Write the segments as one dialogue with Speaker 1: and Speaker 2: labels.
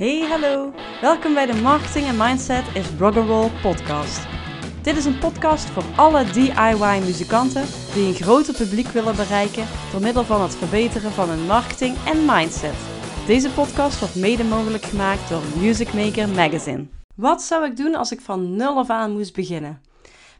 Speaker 1: Hey, hallo. Welkom bij de Marketing en Mindset is Rock'n'Roll podcast. Dit is een podcast voor alle DIY-muzikanten die een groter publiek willen bereiken door middel van het verbeteren van hun marketing en mindset. Deze podcast wordt mede mogelijk gemaakt door Music Maker Magazine. Wat zou ik doen als ik van nul af aan moest beginnen?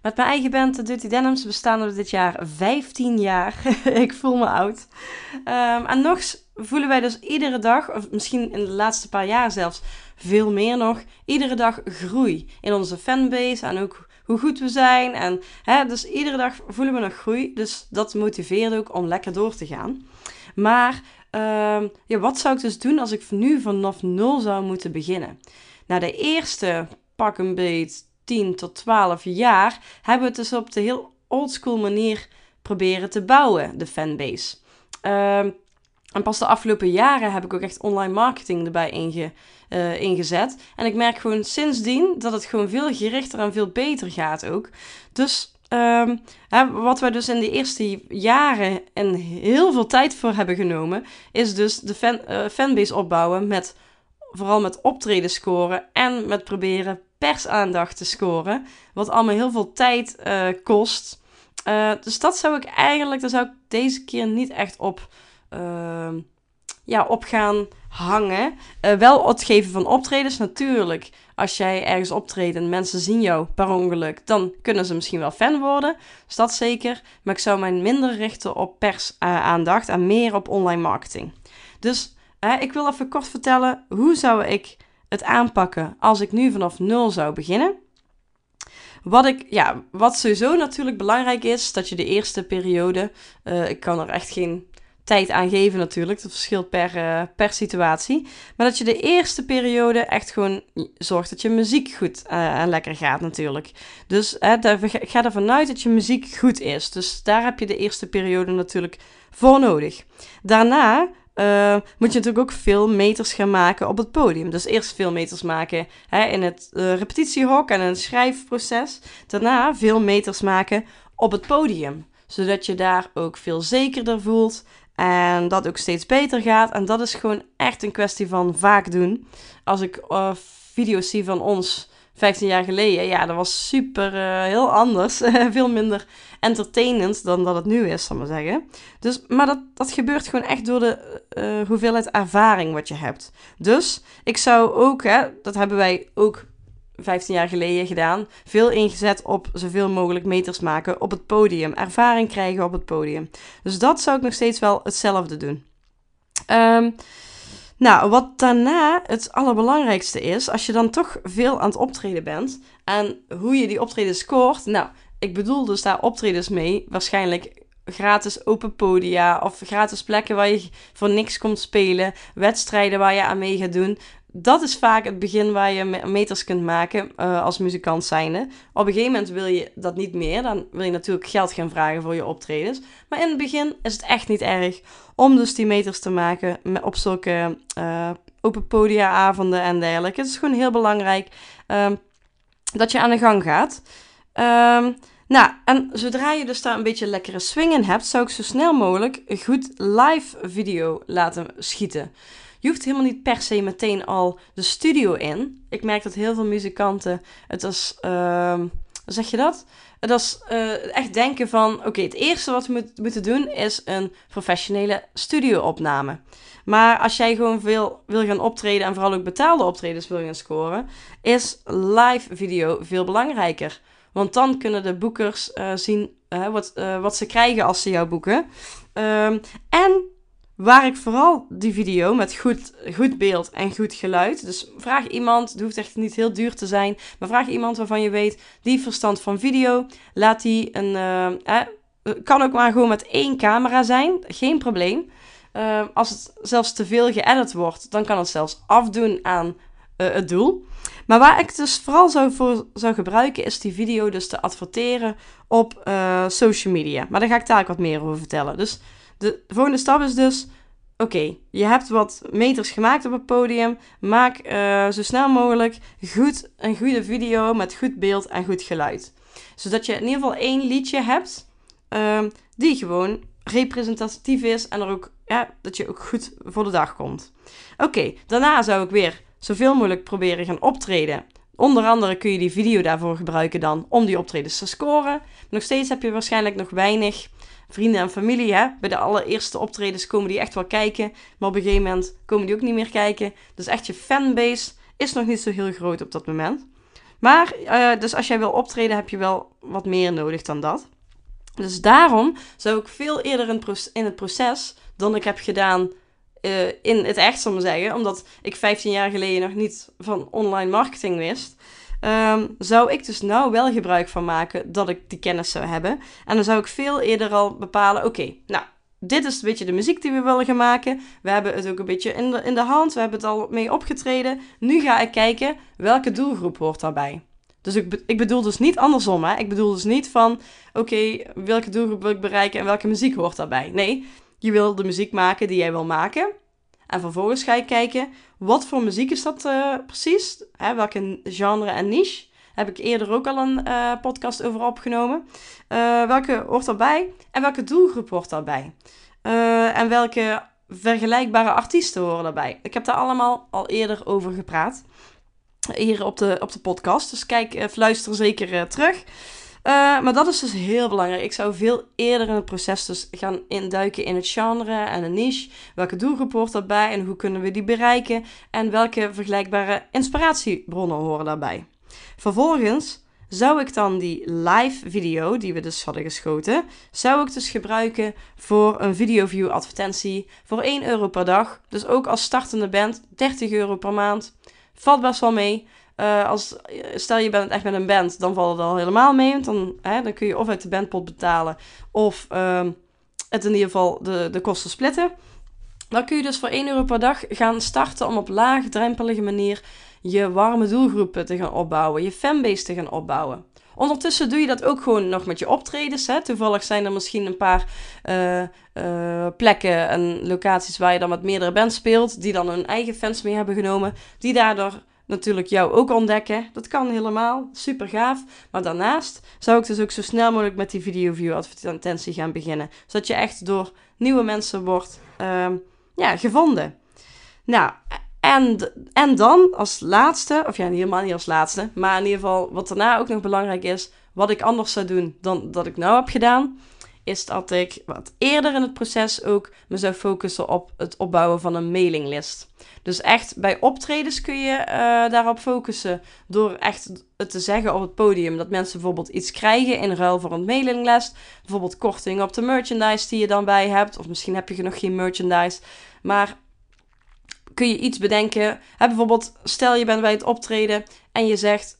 Speaker 1: Met mijn eigen band, de Dirty Denims, bestaan we dit jaar 15 jaar. ik voel me oud. Um, en nog voelen wij dus iedere dag, of misschien in de laatste paar jaar zelfs veel meer nog, iedere dag groei in onze fanbase en ook hoe goed we zijn. En, hè, dus iedere dag voelen we nog groei. Dus dat motiveert ook om lekker door te gaan. Maar uh, ja, wat zou ik dus doen als ik nu vanaf nul zou moeten beginnen? Nou, de eerste pak een beet 10 tot 12 jaar hebben we het dus op de heel oldschool manier proberen te bouwen, de fanbase. Uh, en pas de afgelopen jaren heb ik ook echt online marketing erbij inge, uh, ingezet. En ik merk gewoon sindsdien dat het gewoon veel gerichter en veel beter gaat ook. Dus um, hè, wat wij dus in de eerste jaren en heel veel tijd voor hebben genomen, is dus de fan, uh, fanbase opbouwen met vooral met optreden scoren en met proberen persaandacht te scoren. Wat allemaal heel veel tijd uh, kost. dus dat zou ik eigenlijk, daar zou ik deze keer niet echt op uh, ja, op gaan hangen. Uh, wel het geven van optredens natuurlijk. Als jij ergens optreedt en mensen zien jou per ongeluk, dan kunnen ze misschien wel fan worden. Dus dat zeker. Maar ik zou mij minder richten op persaandacht en meer op online marketing. Dus ik wil even kort vertellen hoe zou ik het aanpakken als ik nu vanaf nul zou beginnen. Wat, ik, ja, wat sowieso natuurlijk belangrijk is, dat je de eerste periode, uh, ik kan er echt geen tijd aan geven natuurlijk. Dat verschilt per, uh, per situatie. Maar dat je de eerste periode echt gewoon zorgt dat je muziek goed uh, en lekker gaat natuurlijk. Dus daar, ga ervan uit dat je muziek goed is. Dus daar heb je de eerste periode natuurlijk voor nodig. Daarna uh, moet je natuurlijk ook veel meters gaan maken op het podium. Dus eerst veel meters maken hè, in het uh, repetitiehok en een schrijfproces. Daarna veel meters maken op het podium. Zodat je daar ook veel zekerder voelt en dat ook steeds beter gaat. En dat is gewoon echt een kwestie van vaak doen. Als ik uh, video's zie van ons 15 jaar geleden, ja, dat was super uh, heel anders. Veel minder entertainend dan dat het nu is, zal ik maar zeggen. Dus, maar dat, dat gebeurt gewoon echt door de uh, hoeveelheid ervaring wat je hebt. Dus ik zou ook, hè, dat hebben wij ook 15 jaar geleden gedaan. Veel ingezet op zoveel mogelijk meters maken op het podium. Ervaring krijgen op het podium. Dus dat zou ik nog steeds wel hetzelfde doen. Um, nou, wat daarna het allerbelangrijkste is, als je dan toch veel aan het optreden bent en hoe je die optreden scoort. Nou, ik bedoel dus daar optredens mee. Waarschijnlijk gratis open podia of gratis plekken waar je voor niks komt spelen, wedstrijden waar je aan mee gaat doen dat is vaak het begin waar je meters kunt maken uh, als muzikant zijnde. Op een gegeven moment wil je dat niet meer. Dan wil je natuurlijk geld gaan vragen voor je optredens. Maar in het begin is het echt niet erg om dus die meters te maken op zulke uh, open podiaavonden en dergelijke. Het is gewoon heel belangrijk uh, dat je aan de gang gaat. Um, nou, en zodra je dus daar een beetje lekkere swing in hebt, zou ik zo snel mogelijk een goed live video laten schieten. Je hoeft helemaal niet per se meteen al de studio in. Ik merk dat heel veel muzikanten het als, hoe zeg je dat? Het als uh, echt denken van, oké, het eerste wat we moeten doen is een professionele studio-opname. Maar als jij gewoon veel wil gaan optreden en vooral ook betaalde optredens wil gaan scoren, is live video veel belangrijker. Want dan kunnen de boekers uh, zien uh, wat, wat ze krijgen als ze jou boeken. Um, en Waar ik vooral die video met goed, goed beeld en goed geluid. Dus vraag iemand, het hoeft echt niet heel duur te zijn. Maar vraag iemand waarvan je weet, die verstand van video. Laat die een. Uh, eh, kan ook maar gewoon met één camera zijn. Geen probleem. Uh, als het zelfs te veel geëdit wordt, dan kan het zelfs afdoen aan het doel. Maar waar ik dus vooral zou voor zou gebruiken, is die video dus te adverteren op social media. Maar daar ga ik daar wat meer over vertellen. Dus de volgende stap is dus: oké, je hebt wat meters gemaakt op het podium. Maak uh, zo snel mogelijk goed, een goede video met goed beeld en goed geluid. Zodat je in ieder geval één liedje hebt uh, die gewoon representatief is en er ook, ja, dat je ook goed voor de dag komt. Oké, daarna zou ik weer zoveel mogelijk proberen gaan optreden. Onder andere kun je die video daarvoor gebruiken dan om die optredens te scoren. nog steeds heb je waarschijnlijk nog weinig vrienden en familie. Hè? Bij de allereerste optredens komen die echt wel kijken. Maar op een gegeven moment komen die ook niet meer kijken. Dus echt je fanbase is nog niet zo heel groot op dat moment. Maar, uh, dus als jij wil optreden, heb je wel wat meer nodig dan dat. Dus daarom zou ik veel eerder in, het proces dan ik heb gedaan uh, in het echt, zal ik zeggen. Omdat ik 15 jaar geleden nog niet van online marketing wist. Um, zou ik dus nou wel gebruik van maken dat ik die kennis zou hebben. En dan zou ik veel eerder al bepalen: oké, nou, dit is een beetje de muziek die we willen gaan maken. We hebben het ook een beetje in de, in de hand. We hebben het al mee opgetreden. Nu ga ik kijken welke doelgroep hoort daarbij. Dus ik, ik bedoel dus niet andersom. Hè? Ik bedoel dus niet van, oké, welke doelgroep wil ik bereiken en welke muziek hoort daarbij. Nee, je wil de muziek maken die jij wil maken. En vervolgens ga je kijken, wat voor muziek is dat uh, precies? Hè? Welke genre en niche? Heb ik eerder ook al een uh, podcast over opgenomen. Uh, welke hoort daarbij? En welke doelgroep hoort daarbij? en welke vergelijkbare artiesten horen daarbij? Ik heb daar allemaal al eerder over gepraat hier op de, op de podcast. Dus kijk, luister zeker terug. Uh, maar dat is dus heel belangrijk. Ik zou veel eerder in het proces dus gaan induiken in het genre en een niche. Welke doelgroep hoort daarbij en hoe kunnen we die bereiken? En welke vergelijkbare inspiratiebronnen horen daarbij? Vervolgens zou ik dan die live video die we dus hadden geschoten, zou ik dus gebruiken voor een videoview advertentie voor 1 euro per dag. Dus ook als startende band 30 euro per maand. Valt best wel mee. Uh, als, stel je bent echt met een band, dan valt het al helemaal mee. Dan, hè, dan kun je of uit de bandpot betalen of uh, het in ieder geval de, de kosten splitten. Dan kun je dus voor 1 euro per dag gaan starten om op laagdrempelige manier je warme doelgroepen te gaan opbouwen, je fanbase te gaan opbouwen. Ondertussen doe je dat ook gewoon nog met je optredens. Hè? Toevallig zijn er misschien een paar uh, uh, plekken en locaties waar je dan met meerdere bands speelt, die dan hun eigen fans mee hebben genomen, die daardoor natuurlijk jou ook ontdekken. Dat kan helemaal, super gaaf. Maar daarnaast zou ik dus ook zo snel mogelijk met die video view advertentie gaan beginnen, zodat je echt door nieuwe mensen wordt uh, ja, gevonden. Nou, en, en dan als laatste, of ja, helemaal niet als laatste, maar in ieder geval wat daarna ook nog belangrijk is, wat ik anders zou doen dan dat ik nou heb gedaan, is dat ik wat eerder in het proces ook me zou focussen op het opbouwen van een mailinglist. Dus echt bij optredens kun je uh, daarop focussen door echt het te zeggen op het podium. Dat mensen bijvoorbeeld iets krijgen in ruil voor een mailinglist. Bijvoorbeeld korting op de merchandise die je dan bij hebt. Of misschien heb je nog geen merchandise. Maar kun je iets bedenken. Hè, bijvoorbeeld, stel je bent bij het optreden en je zegt: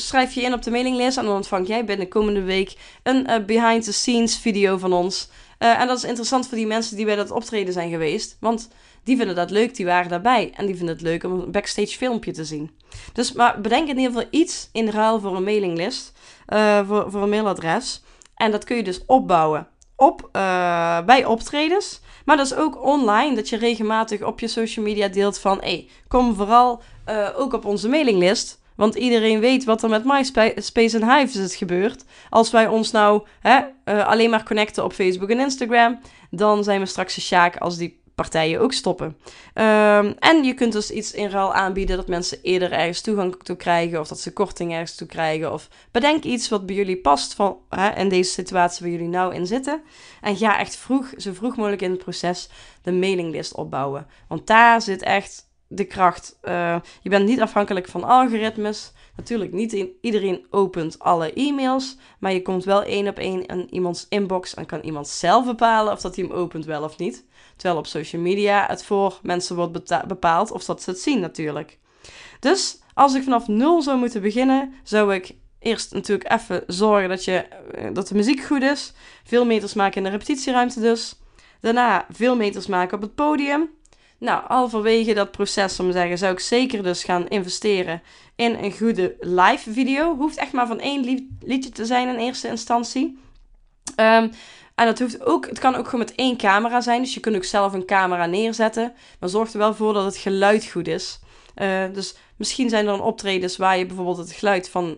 Speaker 1: schrijf je in op de mailinglist en dan ontvang jij binnen komende week een uh, behind the scenes video van ons. Uh, en dat is interessant voor die mensen die bij dat optreden zijn geweest, want die vinden dat leuk, die waren daarbij en die vinden het leuk om een backstage filmpje te zien. Dus maar bedenk in ieder geval iets in ruil voor een mailinglist, uh, voor, voor een mailadres. En dat kun je dus opbouwen op, bij optredens. Maar dat is ook online, dat je regelmatig op je social media deelt van... hey, kom vooral ook op onze mailinglist. Want iedereen weet wat er met MySpace en Hive is gebeurd. Als wij ons nou hè, uh, alleen maar connecten op Facebook en Instagram... dan zijn we straks een sjaak als die partijen ook stoppen. Um, en je kunt dus iets in ruil aanbieden dat mensen eerder ergens toegang toe krijgen of dat ze korting ergens toe krijgen. Of bedenk iets wat bij jullie past van, hè, in deze situatie waar jullie nou in zitten. En ga echt vroeg, zo vroeg mogelijk in het proces de mailinglist opbouwen. Want daar zit echt de kracht. Uh, je bent niet afhankelijk van algoritmes. Natuurlijk, niet iedereen opent alle e-mails, maar je komt wel één op één in iemands inbox en kan iemand zelf bepalen of dat hij hem opent wel of niet. Terwijl op social media het voor mensen wordt bepaald of dat ze het zien natuurlijk. Dus als ik vanaf nul zou moeten beginnen, zou ik eerst natuurlijk even zorgen dat, je, eh, dat de muziek goed is. Veel meters maken in de repetitieruimte dus. Daarna veel meters maken op het podium. Nou, halverwege dat proces, om zeggen, zou ik zeker dus gaan investeren in een goede live video. Hoeft echt maar van één liedje te zijn in eerste instantie. Um, en dat hoeft ook, het kan ook gewoon met één camera zijn. Dus je kunt ook zelf een camera neerzetten. Maar zorg er wel voor dat het geluid goed is. Uh, dus misschien zijn er dan optredens waar je bijvoorbeeld het geluid van uh,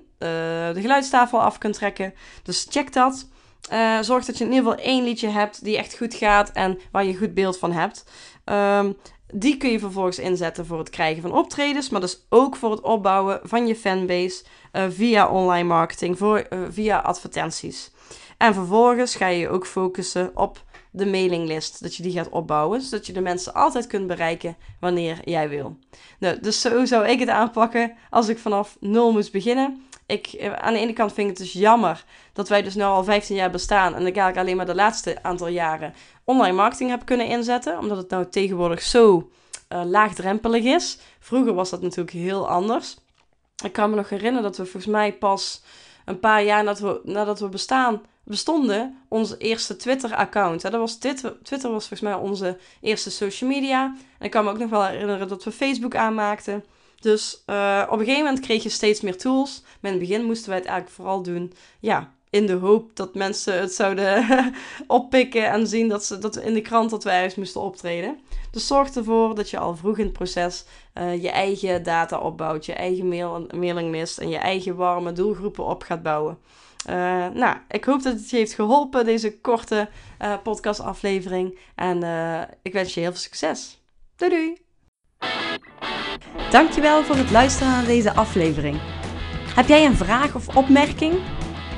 Speaker 1: de geluidstafel af kunt trekken. Dus check dat. Uh, zorg dat je in ieder geval één liedje hebt die echt goed gaat en waar je goed beeld van hebt. Um, die kun je vervolgens inzetten voor het krijgen van optredens, maar dus ook voor het opbouwen van je fanbase uh, via online marketing, voor, uh, via advertenties. En vervolgens ga je je ook focussen op de mailinglist, dat je die gaat opbouwen, zodat je de mensen altijd kunt bereiken wanneer jij wil. Nou, dus zo zou ik het aanpakken als ik vanaf nul moest beginnen. Ik, eh, aan de ene kant vind ik het dus jammer dat wij dus nu al 15 jaar bestaan en ik eigenlijk alleen maar de laatste aantal jaren online marketing heb kunnen inzetten, omdat het nou tegenwoordig zo uh, laagdrempelig is. Vroeger was dat natuurlijk heel anders. Ik kan me nog herinneren dat we volgens mij pas een paar jaar nadat we, nadat we bestaan, bestonden, onze eerste Twitter-account. Dat was Twitter, Twitter was volgens mij onze eerste social media. En ik kan me ook nog wel herinneren dat we Facebook aanmaakten. Dus uh, op een gegeven moment kreeg je steeds meer tools. Maar in het begin moesten wij het eigenlijk vooral doen, ja, in de hoop dat mensen het zouden oppikken en zien dat, ze, dat in de krant dat wij ergens moesten optreden. Dus zorg ervoor dat je al vroeg in het proces uh, je eigen data opbouwt, je eigen mail, mailingmist en je eigen warme doelgroepen op gaat bouwen. Uh, nou, ik hoop dat het je heeft geholpen, deze korte podcastaflevering. En ik wens je heel veel succes. Doei doei! Dankjewel voor het luisteren naar deze aflevering. Heb jij een vraag of opmerking?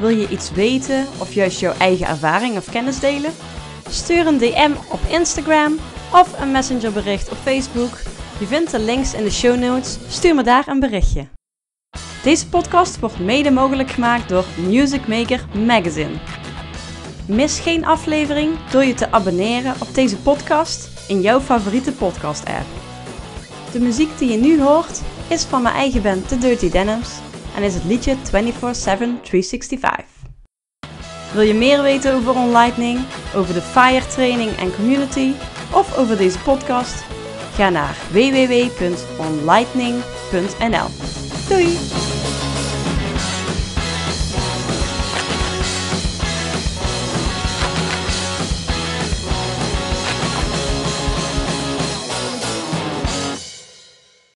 Speaker 1: Wil je iets weten of juist jouw eigen ervaring of kennis delen? Stuur een DM op Instagram of een messengerbericht op Facebook. Je vindt de links in de show notes. Stuur me daar een berichtje. Deze podcast wordt mede mogelijk gemaakt door Music Maker Magazine. Mis geen aflevering door je te abonneren op deze podcast in jouw favoriete podcast-app. De muziek die je nu hoort is van mijn eigen band The Dirty Denims en is het liedje 24-7 365. Wil je meer weten over OnLightning, over de FIRE training en community of over deze podcast? Ga naar www.onlightning.nl. Doei!